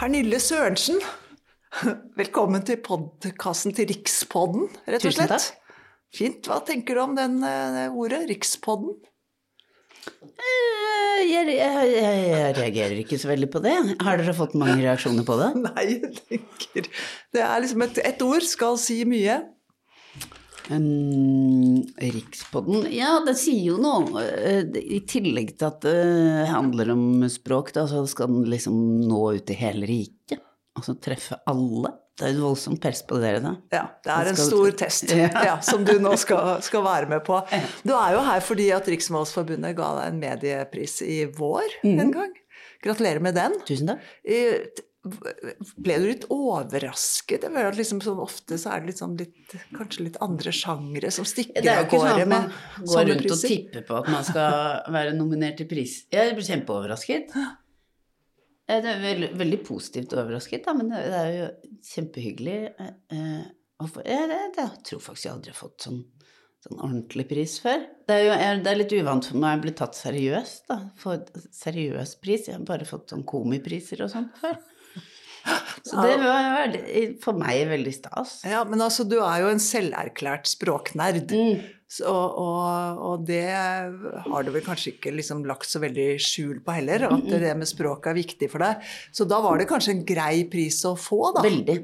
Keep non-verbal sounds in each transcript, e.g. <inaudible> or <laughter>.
Pernille Sørensen, <laughs> velkommen til podkasten til Rikspodden, rett og Tusen slett. takk. Fint. Hva tenker du om den eh, ordet? Rikspodden? Eh, Jeg, jeg, jeg, jeg reagerer ikke så veldig på det. Har dere fått mange reaksjoner på det? <laughs> Nei, jeg tenker Det er liksom et, et ord skal si mye. Um, Rikspodden Ja, det sier jo noe. Eh, I tillegg til at det handler om språk, da, så skal den liksom nå ut i hele riket. Altså treffe alle. Det er jo et voldsomt press på dere, da. Ja, det er en stor test <laughs> Ja. ja, som du nå skal, skal være med på. Du er jo her fordi at Riksmålsforbundet ga deg en mediepris i vår mm. en gang. Gratulerer med den. Tusen takk. Ble du litt overrasket? Jeg føler at liksom sånn ofte så er det sånn litt, kanskje litt andre sjangre som stikker Det er jo ikke sånn at man går rundt rundt og tipper på at man skal være nominert til pris. Jeg ble kjempeoverrasket. Eh, Det er veldig, veldig positivt overrasket, da, men det er jo kjempehyggelig. eh, eh, Jeg, tror faktisk jeg aldri har fått sånn, sånn ordentlig pris før. Det er jo det er litt uvant for meg å bli tatt seriøst, da. Få seriøs pris. Jeg har bare fått sånn komipriser og sånt før. Så det var for meg veldig stas. Ja, men altså, du er jo en selverklært språknerd. Mm. Så, og, og det har du vel kanskje ikke liksom lagt så veldig skjul på heller, at det med språk er viktig for deg. Så da var det kanskje en grei pris å få, da. Veldig.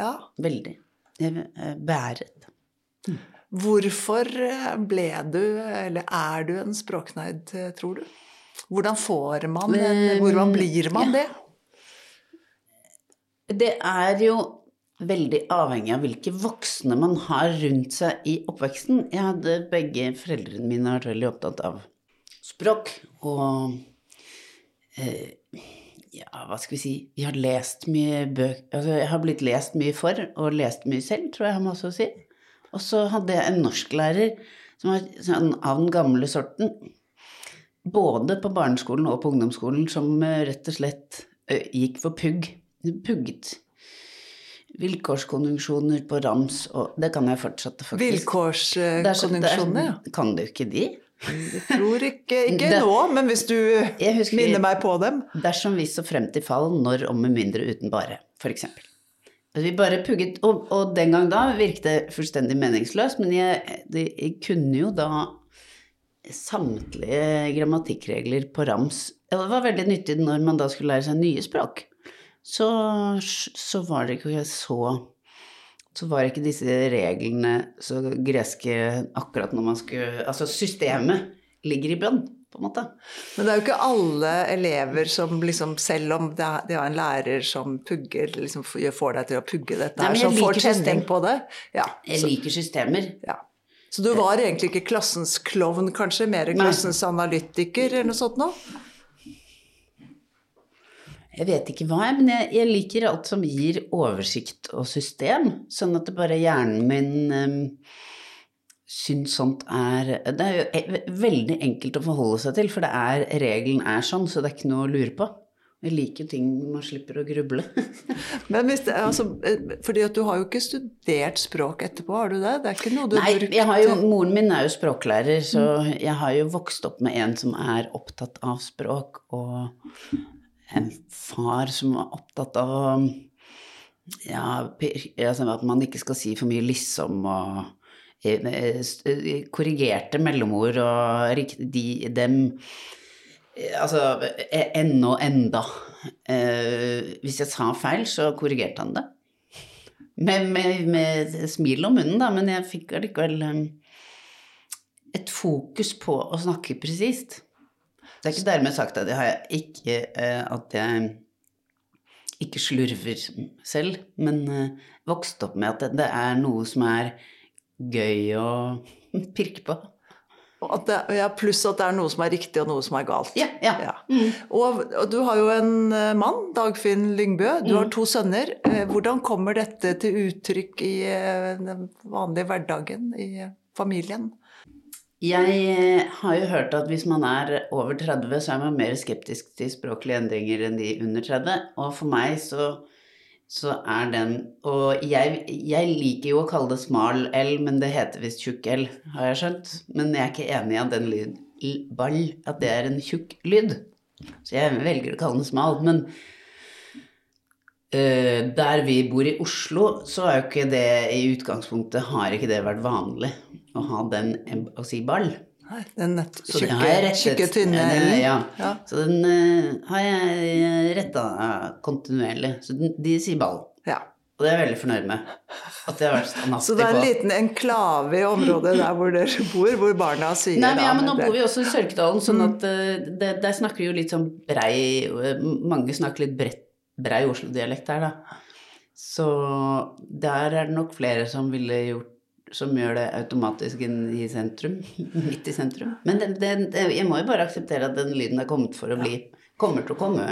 Ja. Veldig. Jeg er Bæret. Hvorfor ble du, eller er du en språknerd, tror du? Hvordan får man Hvordan blir man det? Det er jo veldig avhengig av hvilke voksne man har rundt seg i oppveksten. Jeg hadde begge foreldrene mine vært veldig opptatt av språk, og eh, ja, hva skal vi si Vi har lest mye bøker Altså, jeg har blitt lest mye for, og lest mye selv, tror jeg jeg må også si. Og så hadde jeg en norsklærer som var sånn av den gamle sorten. Både på barneskolen og på ungdomsskolen, som eh, rett og slett eh, gikk for pugg. Pugget. Vilkårskonjunksjoner på rams, og det kan jeg fortsette, faktisk. Er er- Vilkårskonjunksjoner, ja. Kan du ikke de? Jeg tror ikke <laughs> Ikke Det- nå, men hvis du husker- minner meg på dem. Dersom hvis og frem til fall, når om med mindre uten bare. Altså, Vi bare pugget, og, og den gang da virket det fullstendig meningsløst, men jeg, det, jeg kunne jo da samtlige grammatikkregler på rams. Det var veldig nyttig når man da skulle lære seg nye språk. Så, så var det ikke så så var ikke disse reglene så greske akkurat når man skulle Altså systemet ligger i bønn, på en måte. Men det er jo ikke alle elever som liksom, selv om det er, er en lærer som pugger, liksom får deg til å pugge dette her, som får testing på det. Ja, Jeg liker systemer. ja. så du var egentlig ikke klassens klovn, kanskje? Mer Nei. klassens analytiker eller noe sånt noe? Jeg vet ikke hva, men jeg, jeg liker alt som gir oversikt og system. Sånn at det bare hjernen min um, syns sånt er Det er jo e- veldig enkelt å forholde seg til, for det er, regelen er sånn, så det er ikke noe å lure på. Jeg liker ting man slipper å gruble. <laughs> Men hvis det, altså, eh, fordi at du har jo ikke studert språk etterpå, har du det? Det er ikke noe du Nei, jeg har jo, moren min er jo språklærer, så jeg har jo vokst opp med en som er opptatt av språk, og en far som var opptatt av ja, altså at man ikke skal si for mye liksom og eh, eh, korrigerte mellomord og de, dem eh, Altså ennå, enda. Eh, hvis jeg sa feil, så korrigerte han det. Med, med, med smil om munnen, da, men jeg fikk allikevel et fokus på å snakke presist. Det er ikke dermed sagt at jeg, har ikke, eh, at jeg ikke slurver selv, men eh, vokst opp med at det, er noe som er gøy å <laughs> pirke på. Og at det, ja, pluss at det er noe som er riktig og noe som er galt. Ja, ja. Ja. Og, og du har jo en eh, mann, Dagfinn Lyngbø. Du har to sønner. Hvordan kommer dette til uttrykk i den vanlige hverdagen i familien? Jeg eh, har jo hørt at hvis man er over 30, så er man mer skeptisk til språklige endringer enn de under 30. Og for meg så, så er den Og jeg, jeg liker jo å kalle det smal L, men det heter visst tjukk L, har jeg skjønt. Men jeg er ikke enig i at den lyd ball, at det er en tjukk lyd. Så jeg velger å kalle den smal. Men Eh, der vi bor i Oslo, så er jo ikke det i utgangspunktet Har ikke det vært vanlig å ha den å si ball. Nei, den tjukke, Eh, enden. Ja. Ja. Så den eh, har jeg retta kontinuerlig. Så den, de sier ball. Ja. Og det er jeg veldig fornøyd med. At jeg har vært Så det er en liten enklave i området <laughs> der hvor dere bor, hvor barna sier Nei, men, ja, men nå bor vi også i Sørkedalen, sånn Mm. at eh, det, der snakker vi jo litt sånn brei Mange snakker litt bredt, brei Oslo-dialekt der, da. Så der er det nok flere som ville gjort som gjør det automatisk i sentrum. <laughs> Midt i sentrum. Men det, det, jeg må jo bare akseptere at den lyden er kommet for å bli. Kommer til å komme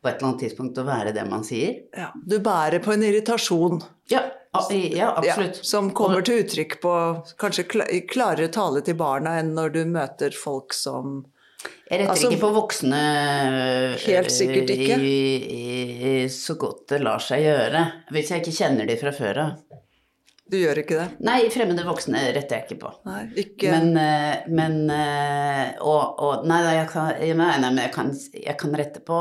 på et eller annet tidspunkt å være det man sier. ja, Du bærer på en irritasjon Ja, ja absolutt. Ja, som kommer til uttrykk på kanskje klarere tale til barna enn når du møter folk som Jeg retter Altså, ikke på voksne Helt sikkert ikke. I, i, så godt det lar seg gjøre. Hvis jeg ikke kjenner de fra før av. Du gjør ikke det? Nei, fremmede voksne retter jeg ikke på. Nei, ikke Men, eh, men eh, og, og Nei, jeg kan, nei, nei, jeg kan, jeg kan rette på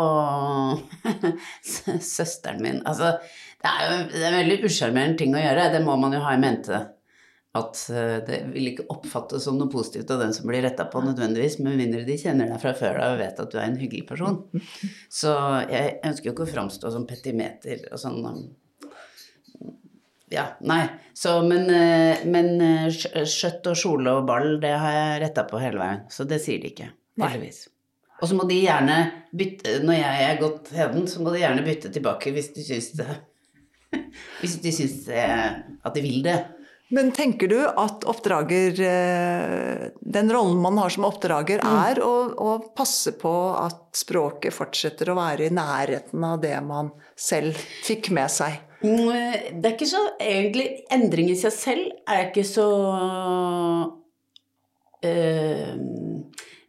<laughs> søsteren min. Altså, det er jo det er en veldig usjarmerende ting å gjøre. Det må man jo ha i mente. At eh, det vil ikke oppfattes som noe positivt av den som blir retta på, nødvendigvis, med mindre de kjenner deg fra før av og vet at du er en hyggelig person. Så jeg ønsker jo ikke å framstå som petimeter og sånn. Ja, nei. Så, men, eh, men eh, skjøtt og kjole og ball, det har jeg retta på hele veien. Så det sier de ikke. Heldigvis. Og så må de gjerne bytte Når jeg er gått heden, så må de gjerne bytte tilbake hvis de syns det <laughs> Hvis de syns eh, at de vil det. Men tenker du at oppdrager eh, Den rollen man har som oppdrager, Mm. er å, å passe på at språket fortsetter å være i nærheten av det man selv fikk med seg? Det er ikke så egentlig Endring i seg selv er ikke så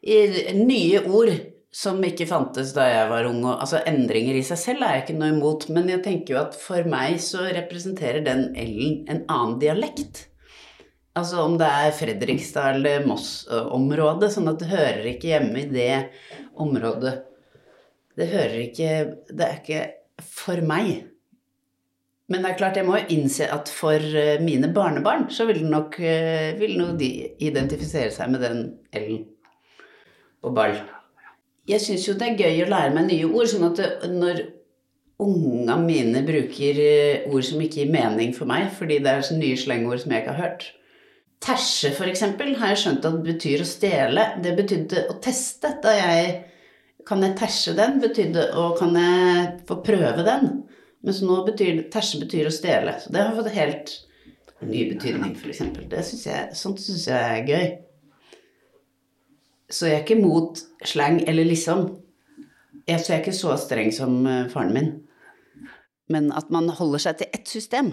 i- Nye ord som ikke fantes da jeg var ung. Og, altså Endringer i seg selv er jeg ikke noe imot, men jeg tenker jo at for meg så representerer den L-en en annen dialekt. Altså om det er Fredrikstad eller Moss-området, sånn at det hører ikke hjemme i det området. Det hører ikke Det er ikke for meg. Men det er klart, jeg må jo innse at for eh, mine barnebarn så vil nok, eh, vil nok de identifisere seg med den L-en på ball. Jeg syns jo det er gøy å lære meg nye ord, sånn at når unga mine bruker eh, ord som ikke gir mening for meg, fordi det er så nye slengord som jeg ikke har hørt. Terse, eksempel, har jeg skjønt at det betyr å stjele. Det betydde å teste. Da jeg Kan jeg terse den? Betydde Og kan jeg få prøve den? Mens nå betyr terse betyr å stjele. Så det har fått helt ny betydning, eksempel. Det synes jeg, sånt syns jeg er gøy. Så jeg er ikke mot slang eller liksom. Jeg, så jeg er ikke så streng som eh, faren min. Men at man holder seg til ett system.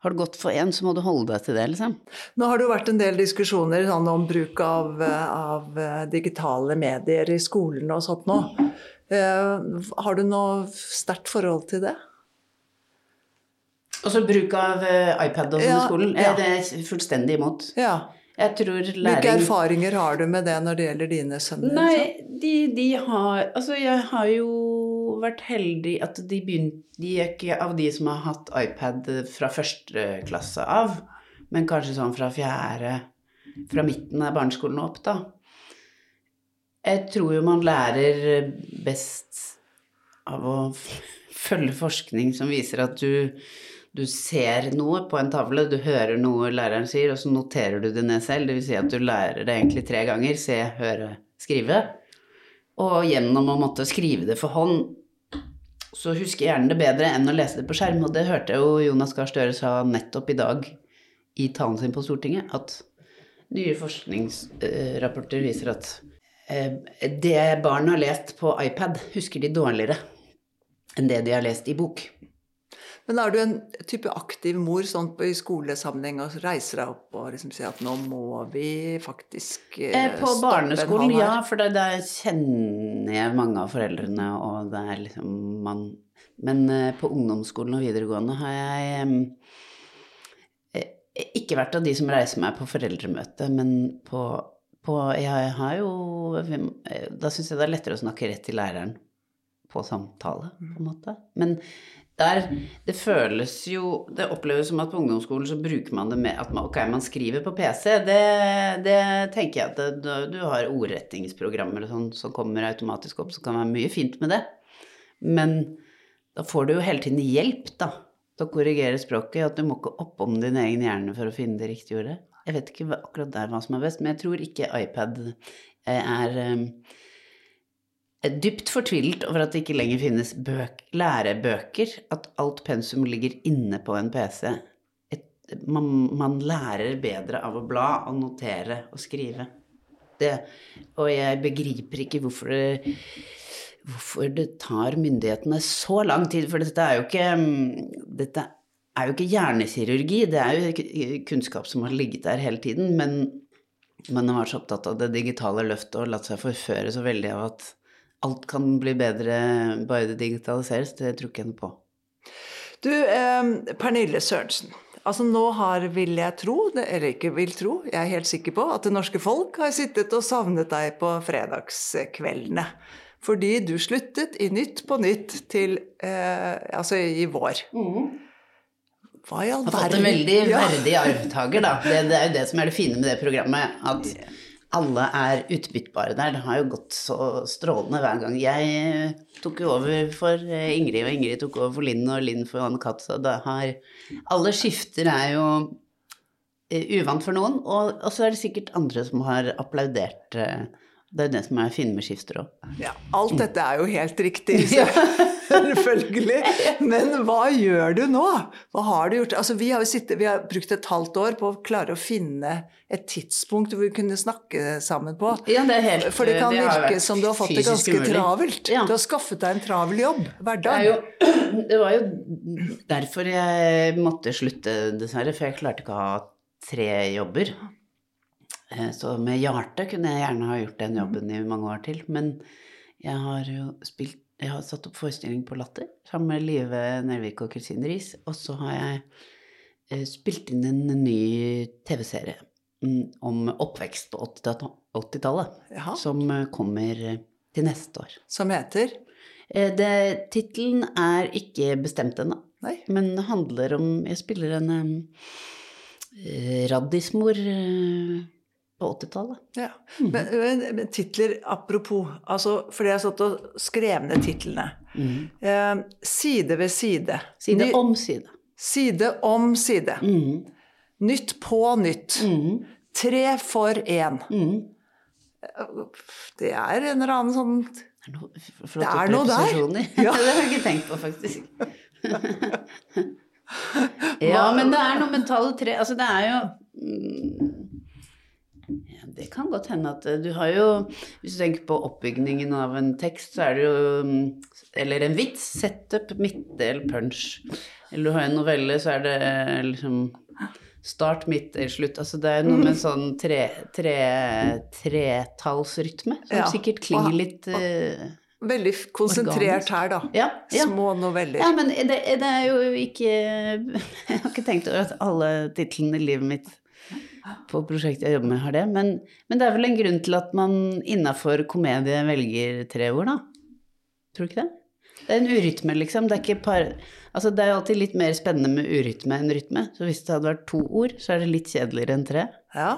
Har det gått for én, så må du holde deg til det, liksom. Nå har det jo vært en del diskusjoner sånn, om bruk av, eh, av eh, digitale medier i skolen og sånt nå. Uh, har du noe sterkt forhold til det? Og så bruk av eh, iPad og sånn Ja, i skolen. ja. Det er fullstendig imot. Ja. Jeg tror Hvilke erfaringer har du med det når det gjelder dine sønner? Nei, de, de har Altså, jeg har jo vært heldig at de begynte De er ikke av de som har hatt iPad fra første klasse av, men kanskje sånn fra fjerde Fra midten av barneskolen og opp, da. Jeg tror jo man lærer best av å følge forskning som viser at du du ser noe på en tavle, du hører noe læreren sier, og så noterer du det ned selv. Det vil si at du lærer det egentlig tre ganger. Se, høre, skrive. Og gjennom å måtte skrive det for hånd, så husker gjerne det bedre enn å lese det på skjerm. Og det hørte jo Jonas Gahr Støre sa nettopp i dag i talen sin på Stortinget, at nye forskningsrapporter viser at eh, det barn har lest på iPad, husker de dårligere enn det de har lest i bok. Men er du en type aktiv mor sånn på, i skolesammenheng og reiser deg opp og liksom sier at nå må vi faktisk eh, Eh, På barneskolen, ja, for der kjenner jeg mange av foreldrene, og det er liksom man Men eh, på ungdomsskolen og videregående har jeg eh, ikke vært av de som reiser meg på foreldremøte, men på, på Jeg har jo eh, Da syns jeg det er lettere å snakke rett til læreren på samtale, på en måte. Men der Det føles jo Det oppleves som at på ungdomsskolen så bruker man det med at man, ok, man skriver på PC. Det, det tenker jeg at det, du, har ordrettingsprogrammer og sånn som kommer automatisk opp, så kan være mye fint med det. Men da får du jo hele tiden hjelp, da, til å korrigere språket. At du må ikke oppom din egen hjerne for å finne det riktige ordet. Jeg vet ikke akkurat der hva som er best, men jeg tror ikke iPad er er dypt fortvilt over at det ikke lenger finnes bøk, lærebøker, at alt pensum ligger inne på en PC. Et, man, man, lærer bedre av å bla og notere og skrive. Det, og jeg begriper ikke hvorfor det, hvorfor det tar myndighetene så lang tid, for dette er jo ikke dette er jo ikke hjernekirurgi, det er jo kunnskap som har ligget der hele tiden, men man har vært så opptatt av det digitale løftet og latt seg forføre så veldig av at alt kan bli bedre bare det digitaliseres, det tror ikke jeg noe på. Du, eh, Pernille Sørensen. Altså Nå har, vil jeg tro, eller ikke vil tro, jeg er helt sikker på at det norske folk har sittet og savnet deg på fredagskveldene. Fordi du sluttet i Nytt på Nytt til eh, altså i vår. Mm. Hva i all verden? Har fått en veldig verdig arvtaker, da. Det, det, er jo det som er det fine med det programmet. At alle er utbyttbare der. Det har jo gått så strålende hver gang. Jeg tok jo over for Ingrid, og Ingrid tok over for Linn, og Linn for Anne Katt. Så det har Alle skifter er jo eh, uvant for noen, og så er det sikkert andre som har applaudert eh, det er det som er fint med skifter òg. Ja, alt dette er jo helt riktig. <laughs> Selvfølgelig. Men hva gjør du nå? Hva har du gjort? Altså, vi, har sittet, vi har brukt et halvt år på å klare å finne et tidspunkt hvor vi kunne snakke sammen på. Ja, det er helt, For det kan det virke som du har fått det ganske mulig. travelt. Ja. Du har skaffet deg en travel jobb. Hverdag. Det, <clears throat> det var jo derfor jeg måtte slutte, dessverre. For jeg klarte ikke å ha tre jobber. Eh, så med hjertet kunne jeg gjerne ha gjort den jobben i mange år til. Men jeg har jo spilt Jeg har satt opp forestilling på Latter sammen med Live Nervik og Kristin Riis. Og så har jeg eh, spilt inn en ny TV-serie mm, om oppvekst på 80-tallet. Som eh, kommer til neste år. Som heter? Tittelen er ikke bestemt ennå. Men det handler om Jeg spiller en um, raddismor. Uh, på 80-tallet. Ja. Mm. Men, men, men, titler apropos, altså, fordi jeg har satt og skrev ned titlene. Mm. Eh, side ved side. Side Ny, om side. Side om side. Mm. Nytt på nytt. Mm. Tre for én. Mm. Det er en eller annen sånn Det er noe, det er noe der. <laughs> Ja. det har jeg ikke tenkt på, faktisk. <laughs> ja, men det er noe mentale tre Altså, det er jo mm, ja, det kan godt hende at eh, du har jo Hvis du tenker på oppbygningen av en tekst, så er det jo mm, Eller en vits. Setup, midtdel, punch. Eller du har en novelle, så er det eh, liksom Start, midtdel, slutt. Altså det er noe med sånn tre, tre, som ja. sikkert klinger litt uh, Veldig konsentrert organisk. her, da. Ja, ja. Små noveller. Ja, men det, det, er jo ikke <laughs> Jeg har ikke tenkt over at alle titlene i livet mitt på prosjektet jeg jobber med, har det. Men, men det er vel en grunn til at man innafor komedie velger tre ord, da? Tror du ikke det? Det er en urytme, liksom. Det er, par... altså, det er jo alltid litt mer spennende med urytme enn rytme. Så hvis det hadde vært to ord, så er det litt kjedeligere enn tre. Ja,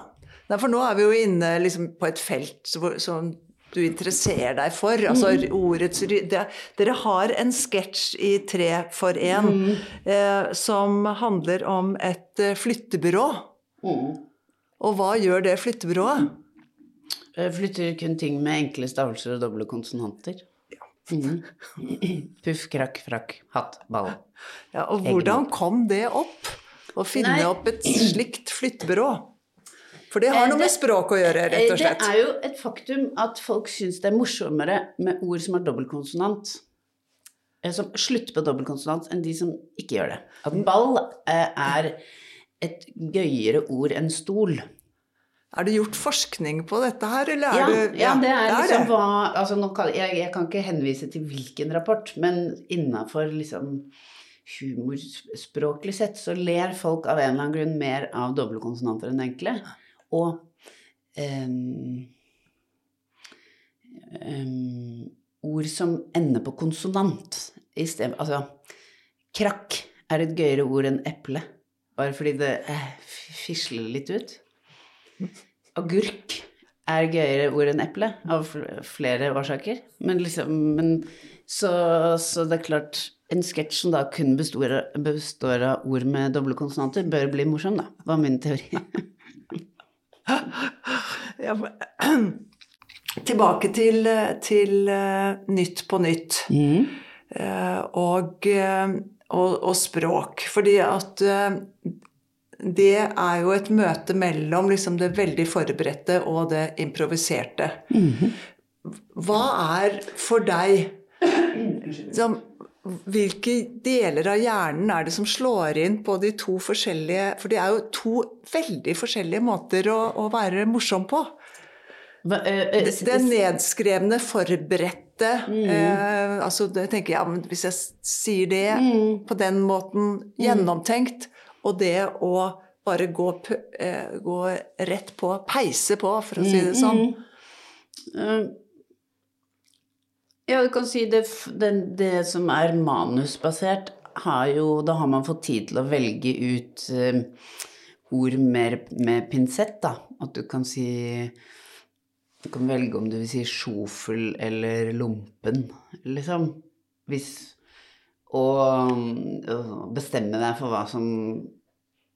Nei, for nå er vi jo inne liksom, på et felt som du interesserer deg for. Altså mm. ordets det, Dere har en sketsj i Tre for én mm. eh, som handler om et eh, flyttebyrå. Mm. Og hva gjør det flyttebyrået? Jeg flytter kun ting med enkle stavelser og doble konsonanter. Ja. Mm. <laughs> Puff, krakk, frakk, hatt, ball. Ja, og hvordan kom det opp? Å finne Nei. opp et slikt flyttebyrå? For det har noe med språk å gjøre, rett og slett. Det er jo et faktum at folk syns det er morsommere med ord som har dobbeltkonsonant, eh, som slutter på dobbeltkonsonant, enn de som ikke gjør det. At ball eh, er et gøyere ord enn stol. Er det gjort forskning på dette her, eller er ja, det ja, ja, det er, det er liksom hva altså kan, jeg, jeg, kan ikke henvise til hvilken rapport, men innafor liksom humorspråklig sett så ler folk av en eller annen grunn mer av doble konsonanter enn enkle. Og um, um, ord ord som ender på konsonant. I stedet, altså, krakk er et gøyere ord enn eple. Bare fordi det eh, fisler litt ut. Agurk er gøyere ord enn eple, av flere årsaker. Men liksom men, så, så, det er klart En sketsj som da kun består, består, av ord med doble konsonanter, bør bli morsom, da. Var min teori. <laughs> ja, <clears throat> tilbake til, til uh, Nytt på nytt. Mm. Uh, og, uh, og, og, språk. Fordi at det er jo et møte mellom liksom det veldig forberedte og det improviserte. Mm -hmm. Hva er for deg som, Hvilke deler av hjernen er det som slår inn på de to forskjellige For det er jo to veldig forskjellige måter å, å være morsom på. Hva, uh, uh, det mm. eh, altså det tenker jeg, ja, Hvis jeg sier det mm. på den måten, mm. gjennomtenkt, og det å bare gå, eh, gå rett på, peise på, for å si det sånn. Mm, mm. Ja, du kan si det, det, det som er manusbasert, har jo Da har man fått tid til å velge ut uh, ord mer med pinsett, da. At du kan si Du kan velge om du vil si sjofel eller lompen, liksom. Hvis og bestemme deg for hva som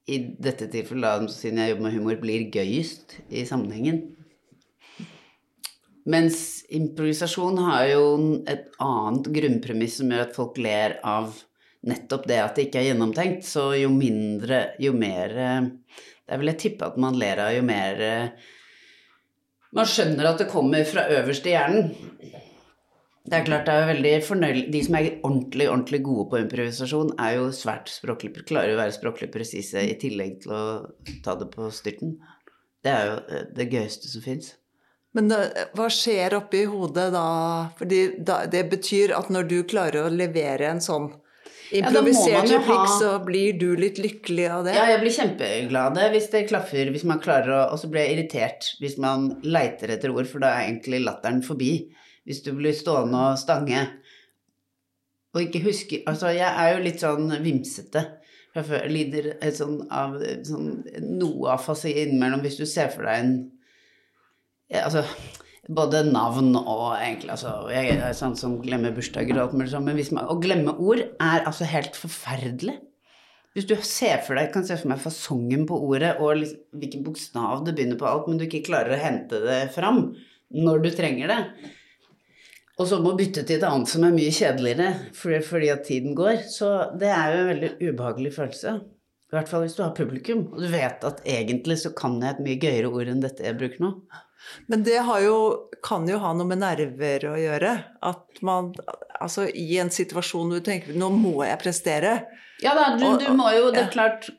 i dette tilfellet, siden jeg jobber med humor, blir gøyest i sammenhengen. Mens improvisasjon har jo et annet grunnpremiss som gjør at folk ler av nettopp det at det ikke er gjennomtenkt. Så jo mindre, jo mer Det er vel jeg tippe at man ler av jo mer man skjønner at det kommer fra øverst i hjernen. Det er klart det er veldig fornøyelig De som er ordentlig ordentlig gode på improvisasjon, er jo svært språklig, klarer å være språklig presise i tillegg til å ta det på styrten. Det er jo eh, det gøyeste som fins. Men da, hva skjer oppi hodet da? Fordi det betyr at når du klarer å levere en sånn improvisert ja, replikk, ha... så blir du litt lykkelig av det? Ja, jeg blir kjempeglad hvis det klaffer, hvis man klarer å Og så blir jeg irritert hvis man leiter etter ord, for da er egentlig latteren forbi hvis du blir stående og stange og ikke husker Altså, jeg er jo litt sånn vimsete. Jeg lider sånn av sånn, noe afasi innimellom hvis du ser for deg en Altså både navn og egentlig altså, Jeg er sånn som glemmer bursdager og alt mulig sånn, men hvis man, å glemme ord er altså helt forferdelig. Hvis du ser for deg, kan se for meg fasongen på ordet og liksom, hvilken bokstav det begynner på alt, men du ikke klarer å hente det fram når du trenger det, og så må bytte til et annet som er mye kjedeligere fordi, fordi at tiden går. Så det er jo en veldig ubehagelig følelse. I hvert fall hvis du har publikum, og du vet at egentlig så kan jeg et mye gøyere ord enn dette jeg bruker nå. Men det jo, kan jo ha noe med nerver å gjøre. At man altså i en situasjon hvor du tenker nå må jeg prestere. Ja da, du, du må jo, det er klart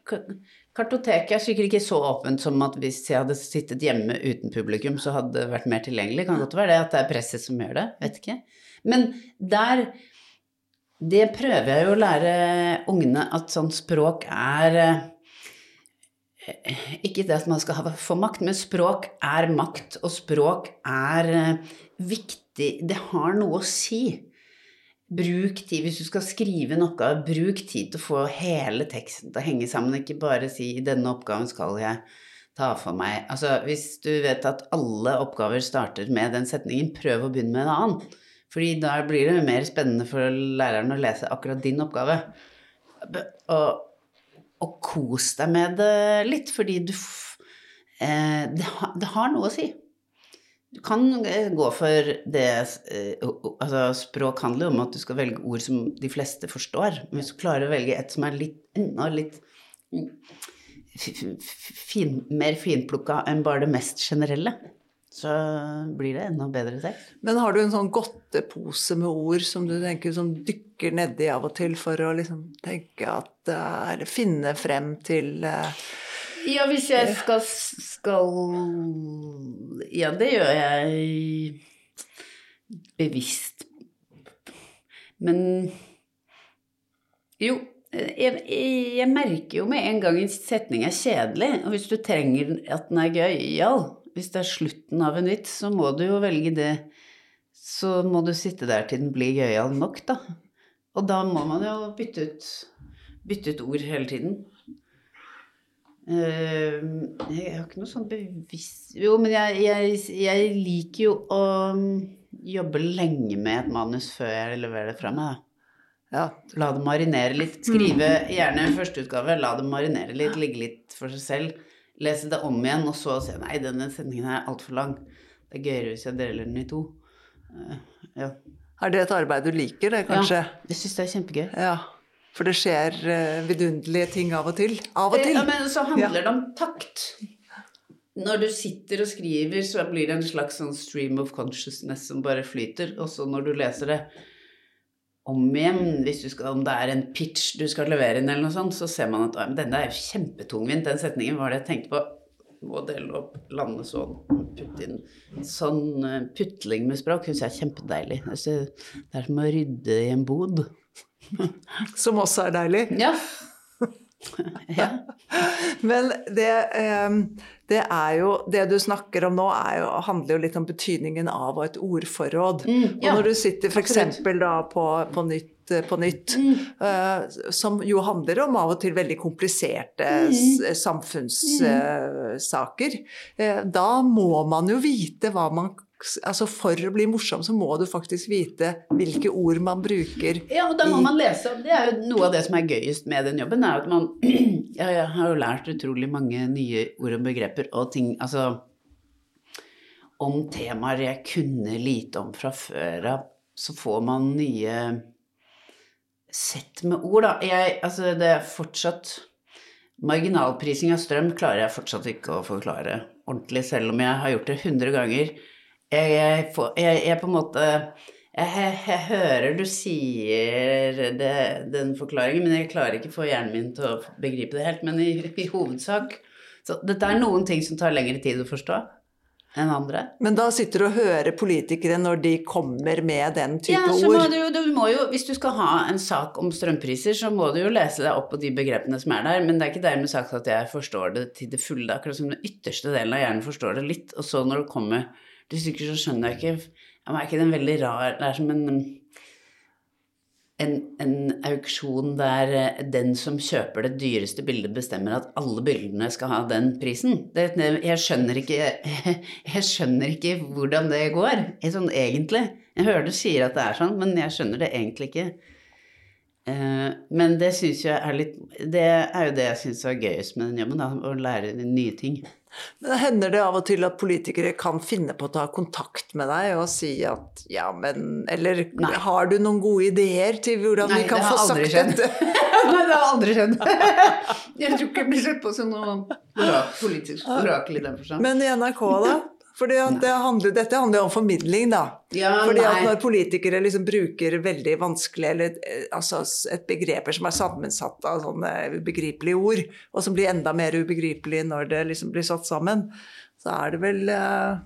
Kartoteket er sikkert ikke så åpent som at hvis jeg hadde sittet hjemme uten publikum, så hadde det vært mer tilgjengelig. Kan godt være det at det er presset som gjør det. Vet ikke. Men der Det prøver jeg jo å lære ungene at sånn språk er eh, Ikke det at man skal få makt, men språk er makt, og språk er eh, viktig. Det har noe å si. Bruk tid hvis du skal skrive oppgave, bruk tid til å få hele teksten til å henge sammen. Ikke bare si 'i denne oppgaven skal jeg ta for meg'. Altså, hvis du vet at alle oppgaver starter med den setningen, prøv å begynne med en annen. Fordi da blir det mer spennende for læreren å lese akkurat din oppgave. Og, og kos deg med det litt, fordi du eh, det, det har noe å si. Du kan eh, gå for det eh, Altså, språk handler jo om at du skal velge ord som de fleste forstår. Men hvis du klarer å velge et som er litt enda litt mm, fin, mer finplukka enn bare det mest generelle, så blir det enda bedre sex. Men har du en sånn godtepose med ord som du tenker som dykker nedi av og til for å liksom tenke at Eller finne frem til uh, ja, hvis jeg skal, skal Ja, det gjør jeg bevisst. Men jo, jeg, jeg, merker jo med en gang en setning er kjedelig, og hvis du trenger at den er gøyal, hvis det er slutten av en vits, så må du jo velge det så må du sitte der til den blir gøyal nok, da. Og da må man jo bytte ut, bytte ut ord hele tiden. Eh, jeg har ikke noe sånn bevisst Jo, men jeg, jeg, jeg liker jo å jobbe lenge med et manus før jeg leverer det fra meg. da. Ja. La det marinere litt. Skrive gjerne førsteutgave, la det marinere litt, ligge litt for seg selv. Lese det om igjen, og så si nei, denne sendingen er altfor lang. Det er gøyere hvis jeg deler den i to. Uh, ja. Er det et arbeid du liker, det, kanskje? Ja, jeg syns det er kjempegøy. Ja. For det skjer uh, vidunderlige ting av og til. Av og til. Ja, men så handler det om takt. Når du sitter og skriver, så blir det en slags sånn stream of consciousness som bare flyter. Og så når du leser det om igjen, hvis du skal, om det er en pitch du skal levere inn, eller noe sånt, så ser man at men denne er jo kjempetungvint. Den setningen var det jeg tenkte på. Må dele opp, lande sånn, putte inn Sånn uh, putling med språk syns jeg er kjempedeilig. Altså, det er som å rydde i en bod. <laughs> Som også er deilig. Ja. <laughs> ja. Men det, eh, det er jo Det du snakker om nå, jo, handler jo litt om betydningen av et ordforråd. Mm, ja. Og når du sitter f.eks. da på, på nytt på nytt, uh, som jo handler om av og til veldig kompliserte mm. samfunnssaker. Uh, da må man jo vite hva man Altså For å bli morsom så må du faktisk vite hvilke ord man bruker. Ja, og da må man lese. Det er jo noe av det som er gøyest med den jobben. er at man, <clears throat> Jeg har jo lært utrolig mange nye ord og begreper og ting Altså om temaer jeg kunne lite om fra før av, så får man nye sett med ord, da. Jeg, altså, det er fortsatt Marginalprising av strøm klarer jeg fortsatt ikke å forklare ordentlig, selv om jeg har gjort det 100 ganger. Jeg, får, jeg, jeg på en måte jeg, jeg, hører du sier det, den forklaringen, men jeg klarer ikke å få hjernen min til å begripe det helt. Men i, i hovedsak Så dette er noen ting som tar lengre tid å forstå enn andre. Men da sitter du og hører politikere når de kommer med den type ja, så ord? Du, du må jo, hvis du skal ha en sak om strømpriser, så må du jo lese deg opp på de begrepene som er der. Men det er ikke dermed sagt at jeg forstår det til det fulle. Akkurat som den ytterste delen av hjernen forstår det litt. Og så når det kommer til stykker, så skjønner jeg ikke Jeg Er ikke den veldig rar Det er som en en, en, auksjon der eh, den som kjøper det dyreste bildet, bestemmer at alle bildene skal ha den prisen. Det, jeg, skjønner ikke, <laughs> jeg skjønner ikke hvordan det går, sånn egentlig. Jeg hører du sier at det er sånn, men jeg skjønner det egentlig ikke. Eh, men det syns jeg er litt Det er jo det jeg syns er gøyest med den jobben, da, å lære nye ting. Men Hender det av og til at politikere kan finne på å ta kontakt med deg og si at ja, men Eller Nei. har du noen gode ideer til hvordan Nei, vi kan få sagt dette? <laughs> Nei, det har aldri skjedd. <laughs> jeg tror ikke jeg blir sett på som noe politisk orakel i den forstand. Men i NRK, da? Fordi det handler, Dette handler jo om formidling, da. Ja, Fordi at Når politikere liksom bruker veldig vanskelig eller eh, altså et begreper som er sammensatt av sånne ubegripelige ord, og som blir enda mer ubegripelig når det liksom blir satt sammen, så er det vel uh...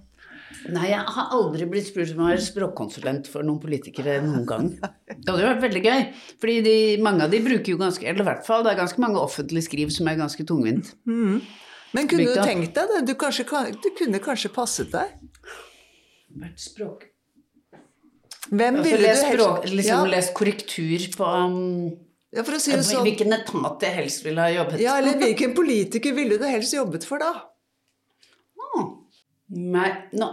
Nei, jeg har aldri blitt spurt om å være språkkonsulent for noen politikere noen gang. Det hadde jo vært veldig gøy. Fordi de, mange av de bruker jo ganske Eller i hvert fall, det er ganske mange offentlige skriv som er ganske tungvint. Mm. Men kunne du tenkt deg det? Du, kanskje, du, kunne kanskje passet deg? Vært språk... Hvem altså, ville du helst Liksom ja. lest korrektur på um, ja, for å si det sånn. Hvilken etat jeg helst ville ha jobbet Ja, eller <laughs> hvilken politiker ville du helst jobbet for, da? Nei, nå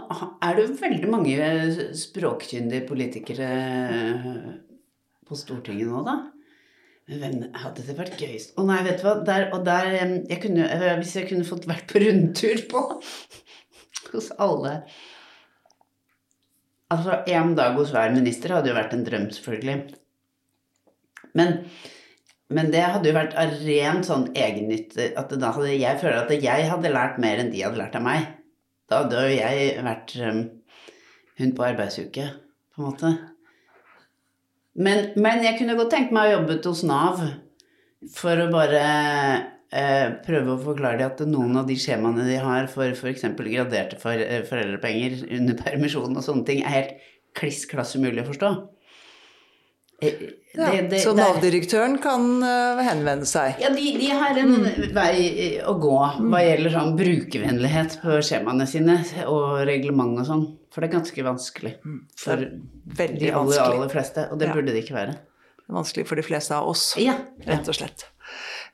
er det veldig mange språkkyndige politikere på Stortinget nå, da. Hvem hadde det vært gøyest Å nei, vet du hva. Der, og der jeg kunne, Hvis jeg kunne fått vært på rundtur på <laughs> hos alle Altså én dag hos hver minister hadde jo vært en drøm, selvfølgelig. Men, men det hadde jo vært av rent sånn egennytte at da hadde Jeg føler at jeg hadde lært mer enn de hadde lært av meg. Da hadde jo jeg vært um, hun på arbeidsuke, på en måte. Men, men, jeg kunne godt tenkt meg å jobbe hos Nav for å bare eh, prøve å forklare dem at noen av de skjemaene de har for f.eks. graderte for, eh, foreldrepenger under <laughs> permisjon og sånne ting, er helt kliss klass umulig å forstå. Eh, Ja, det- det- så Nav-direktøren kan eh, henvende seg. Ja, de, de har en vei å gå hva gjelder sånn brukervennlighet på skjemaene sine og reglement og sånn. For det er ganske vanskelig for Veldig de aller, aller fleste. Og det Ja. burde det ikke være. Det vanskelig for de fleste av oss, Ja. rett og slett.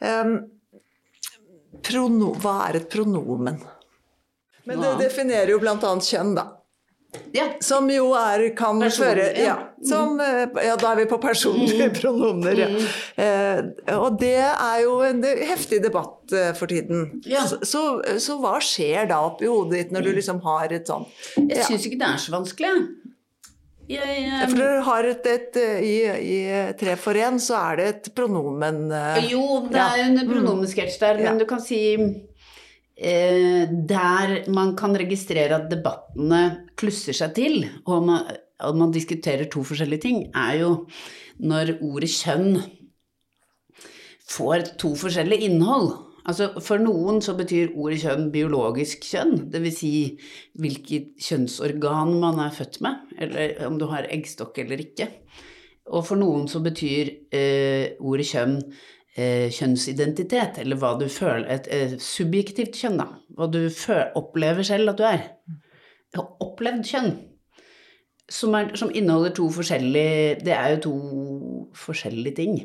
Um, prono, hva er et pronomen? Men det definerer jo annet kjønn, da. Ja. Som jo er kan føre ja, ja. Mm. som, eh, ja, da er vi på personlige pronomener. Ja. Eh, og det er jo en heftig debatt eh, for tiden. Ja. Så, så, så hva skjer da oppi hodet ditt når du liksom har et sånt Jeg syns ikke det er så vanskelig. jeg. Jeg, For dere har et, et, et i, I Tre for én så er det et pronomen eh, Jo, det er jo en pronomensketsj der, men du kan si eh, Der man kan registrere at debattene klusser seg til, og man, og man diskuterer to forskjellige ting, er jo når ordet kjønn får to forskjellige innhold. Altså For noen så betyr ordet kjønn biologisk kjønn, dvs. Si hvilket kjønnsorgan man er født med, eller om du har eggstokk eller ikke. Og for noen så betyr eh, ordet kjønn eh, kjønnsidentitet, eller hva du føler Et eh, subjektivt kjønn, da. Hva du føler, opplever selv at du er. Opplevd kjønn. Som, er, som inneholder to forskjellige Det er jo to forskjellige ting.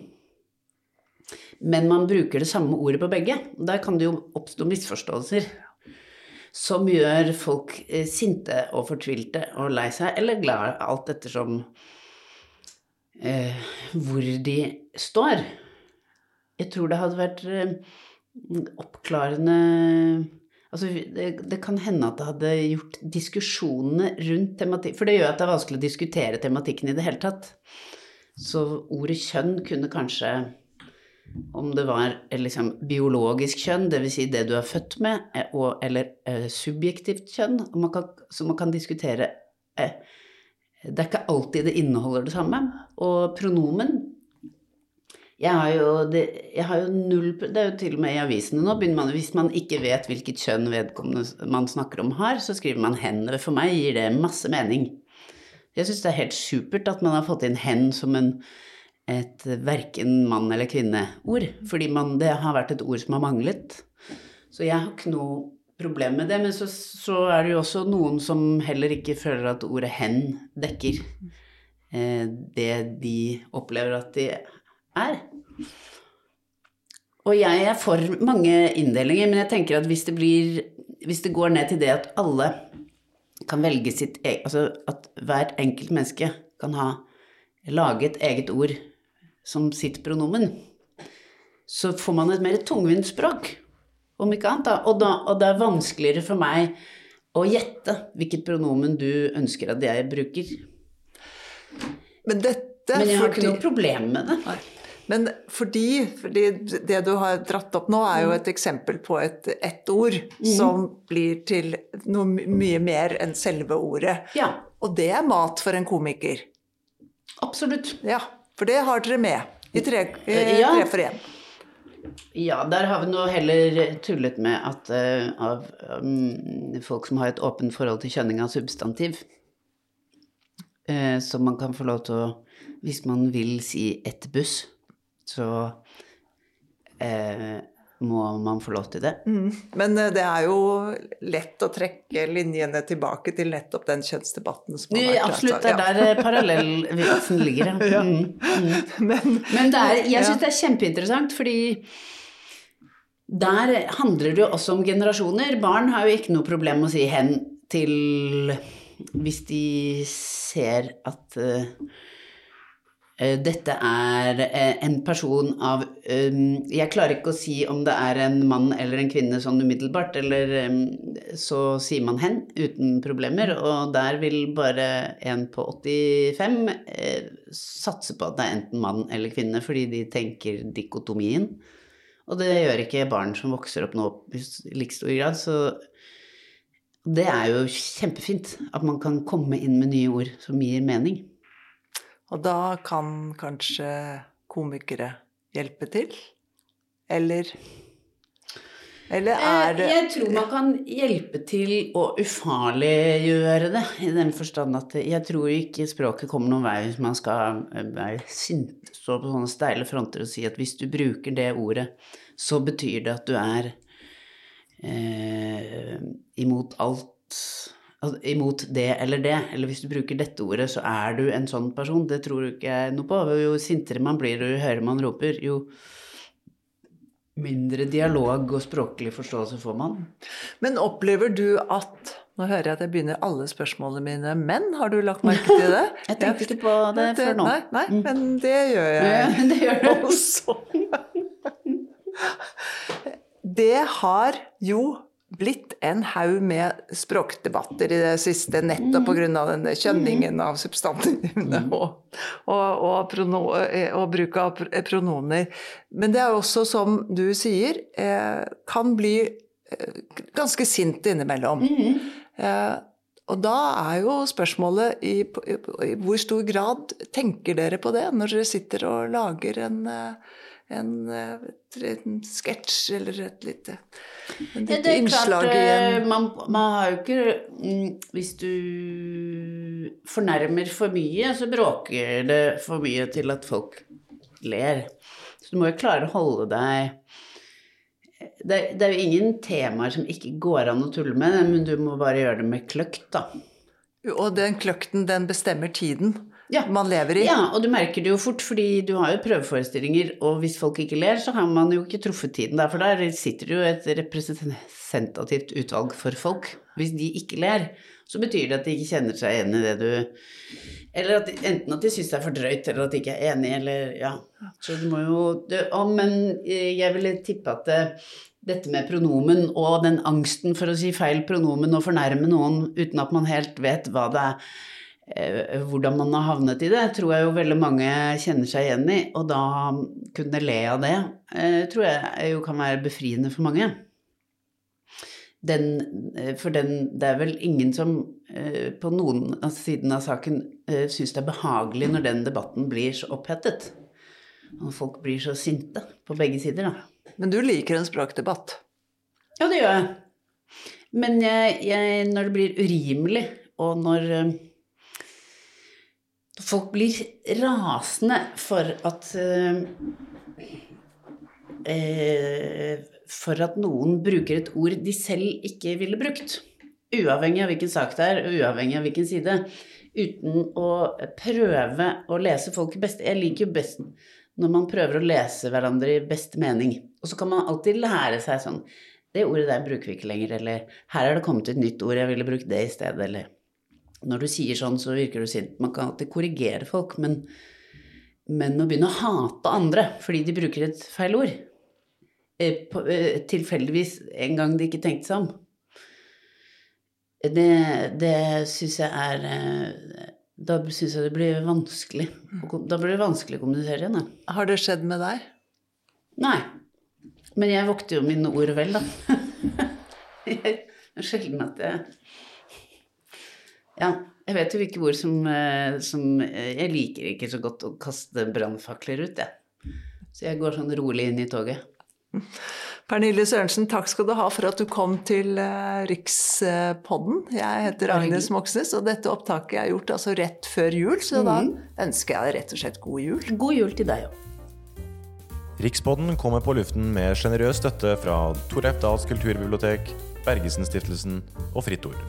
Men man bruker det samme ordet på begge. Der kan det jo oppstå misforståelser. Som gjør folk eh, sinte og fortvilte og lei seg, eller glad, alt ettersom eh, hvor de står. Jeg tror det hadde vært eh, oppklarende Altså, det, det kan hende at det hadde gjort diskusjonene rundt tematikk For det gjør at det er vanskelig å diskutere tematikken i det hele tatt. Så ordet kjønn kunne kanskje om det var eh, liksom, biologisk kjønn, dvs. Si det du er født med, eh, og, eller eh, subjektivt kjønn, man kan, så man kan diskutere eh, Det er ikke alltid det inneholder det samme. Og pronomen jeg har, jo, det, jeg har jo null Det er jo til og med i avisene nå. man, Hvis man ikke vet hvilket kjønn vedkommende man snakker om har, så skriver man 'hen'. For meg gir det masse mening. Jeg syns det er helt supert at man har fått inn 'hen' som en et verken mann- eller kvinneord. Fordi man, det har vært et ord som har manglet. Så jeg har ikke noe problem med det. Men så, så er det jo også noen som heller ikke føler at ordet 'hen' dekker eh, det de opplever at de er. Og jeg er for mange inndelinger, men jeg tenker at hvis det blir Hvis det går ned til det at alle kan velge sitt eget Altså at hvert enkelt menneske kan ha laget eget ord som sitt pronomen, så får man et mer tungvint språk, om ikke annet. Da. Og, da, og det er vanskeligere for meg å gjette hvilket pronomen du ønsker at jeg bruker. Men dette Men jeg har ikke noe problem med det. Men fordi, fordi det du har dratt opp nå, er jo et eksempel på et, ett ord som blir til noe mye mer enn selve ordet. Ja, Og det er mat for en komiker. absolutt. Ja, for det har dere med i Tre, i Eh, ja. tre for én. Ja, der har vi nå heller tullet med at uh, av um, folk som har et åpent forhold til kjønning av substantiv, uh, så man kan få lov til å, hvis man vil si ett buss, så eh, må man få lov til det. Mm. Men eh, det er jo lett å trekke linjene tilbake til nettopp den kjønnsdebatten som har vært. absolutt, det er der eh, parallellvitsen ligger. Ja. <laughs> Mm, mm. Men, Men det er, jeg Ja. syns det er kjempeinteressant, fordi der handler det jo også om generasjoner. Barn har jo ikke noe problem med å si 'hen' til hvis de ser at eh, dette er eh, en person av eh, Jeg klarer ikke å si om det er en mann eller en kvinne sånn umiddelbart, eller eh, så sier man 'hen' uten problemer, og der vil bare en på 85 eh, satse på at det er enten mann eller kvinne, fordi de tenker dikotomien. Og det gjør ikke barn som vokser opp nå i like stor grad, så det er jo kjempefint at man kan komme inn med nye ord som gir mening. Og da kan kanskje komikere hjelpe til? Eller Eller er det Eh, Jeg tror man kan hjelpe til å ufarliggjøre det, i den forstand at jeg tror ikke språket kommer noen vei hvis man skal eh, være sint, stå på sånne steile fronter og si at hvis du bruker det ordet, så betyr det at du er eh, imot alt Imot det eller det. Eller hvis du bruker dette ordet, så er du en sånn person. Det tror ikke jeg noe på. Jo sintere man blir, og jo høyere man roper, jo mindre dialog og språklig forståelse får man. Men opplever du at Nå hører jeg at jeg begynner alle spørsmålene mine Men har du lagt merke til det? <laughs> Jeg tenkte ikke på det før nå. Nei, nei men det gjør jeg. Det gjør også. <laughs> Det har jo blitt en haug med språkdebatter i det siste, nettopp pga. denne kjønningen av substantivene og, og, og, prono, og bruk av pronomer. prononer. Men det er også, som du sier, eh, kan bli eh, ganske sint innimellom. Eh, og da er jo spørsmålet i, i, i hvor stor grad tenker dere på det når dere sitter og lager en, eh, en, eh, en sketsj eller et lite, en Ja, det er klart, innslag i eh, man, man har jo ikke mm, Hvis du fornærmer for mye, så bråker det for mye til at folk ler. Så du må jo klare å holde deg det, det er jo ingen temaer som ikke går an å tulle med, men du må bare gjøre det med kløkt, da. Og den kløkten, den bestemmer tiden Ja. man lever i. Ja, og du merker det jo fort, fordi du har jo prøveforestillinger, og hvis folk ikke ler, så har man jo ikke truffet tiden der, for der sitter det jo et representativt utvalg for folk. Hvis de ikke ler, så betyr det at de ikke kjenner seg igjen i det du Eller at de, enten at de syns det er for drøyt, eller at de ikke er enig, eller ja. Så du må jo det, å, Men eh, jeg ville tippe at det, dette med pronomen og den angsten for å si feil pronomen og fornærme noen uten at man helt vet hva det er eh, hvordan man har havnet i det, tror jeg jo veldig mange kjenner seg igjen i. Og da kunne le av det, eh, tror jeg jo kan være befriende for mange. Den, eh, for den, det er vel ingen som eh, på noen av siden av saken eh, syns det er behagelig når den debatten blir så opphettet. Og folk blir så sinte på begge sider, da. Men du liker en språkdebatt. Ja, det gjør jeg. Men jeg, jeg, når det blir urimelig, og når eh, folk blir rasende for at eh, eh, For at noen bruker et ord de selv ikke ville brukt. Uavhengig av hvilken sak det er, og uavhengig av hvilken side. Uten å prøve å lese folk best. Jeg liker jo best når man prøver å lese hverandre i beste mening. Og så kan man alltid lære seg sånn Det ordet der bruker vi ikke lenger, eller her er det kommet et nytt ord, jeg ville brukt det i stedet, eller Når du sier sånn, så virker du sint. Man kan alltid korrigere folk, men, men å begynne å hate andre fordi de bruker et feil ord eh, eh, Tilfeldigvis en gang de ikke tenkte seg om. Det, det syns jeg er eh, Da syns jeg det blir vanskelig. Da blir det vanskelig å kommunisere igjen, da. Har det skjedd med deg? Nei. Men jeg vokter jo mine ord vel, da. <laughs> det er sjelden at jeg Ja, jeg vet jo hvilke ord som, eh, som eh, Jeg liker ikke så godt å kaste brannfakler ut, jeg. Så jeg går sånn rolig inn i toget. Pernille Sørensen, takk skal du ha for at du kom til eh, Rikspodden. Jeg heter Agnes. Moxnes, og dette opptaket er gjort altså rett før jul, så da Mhm. ønsker jeg deg rett og slett god jul. God jul til deg òg. Rikspodden kommer på luften med sjenerøs støtte fra Torleif Dahls kulturbibliotek, Bergesen-stiftelsen og Fritt Ord.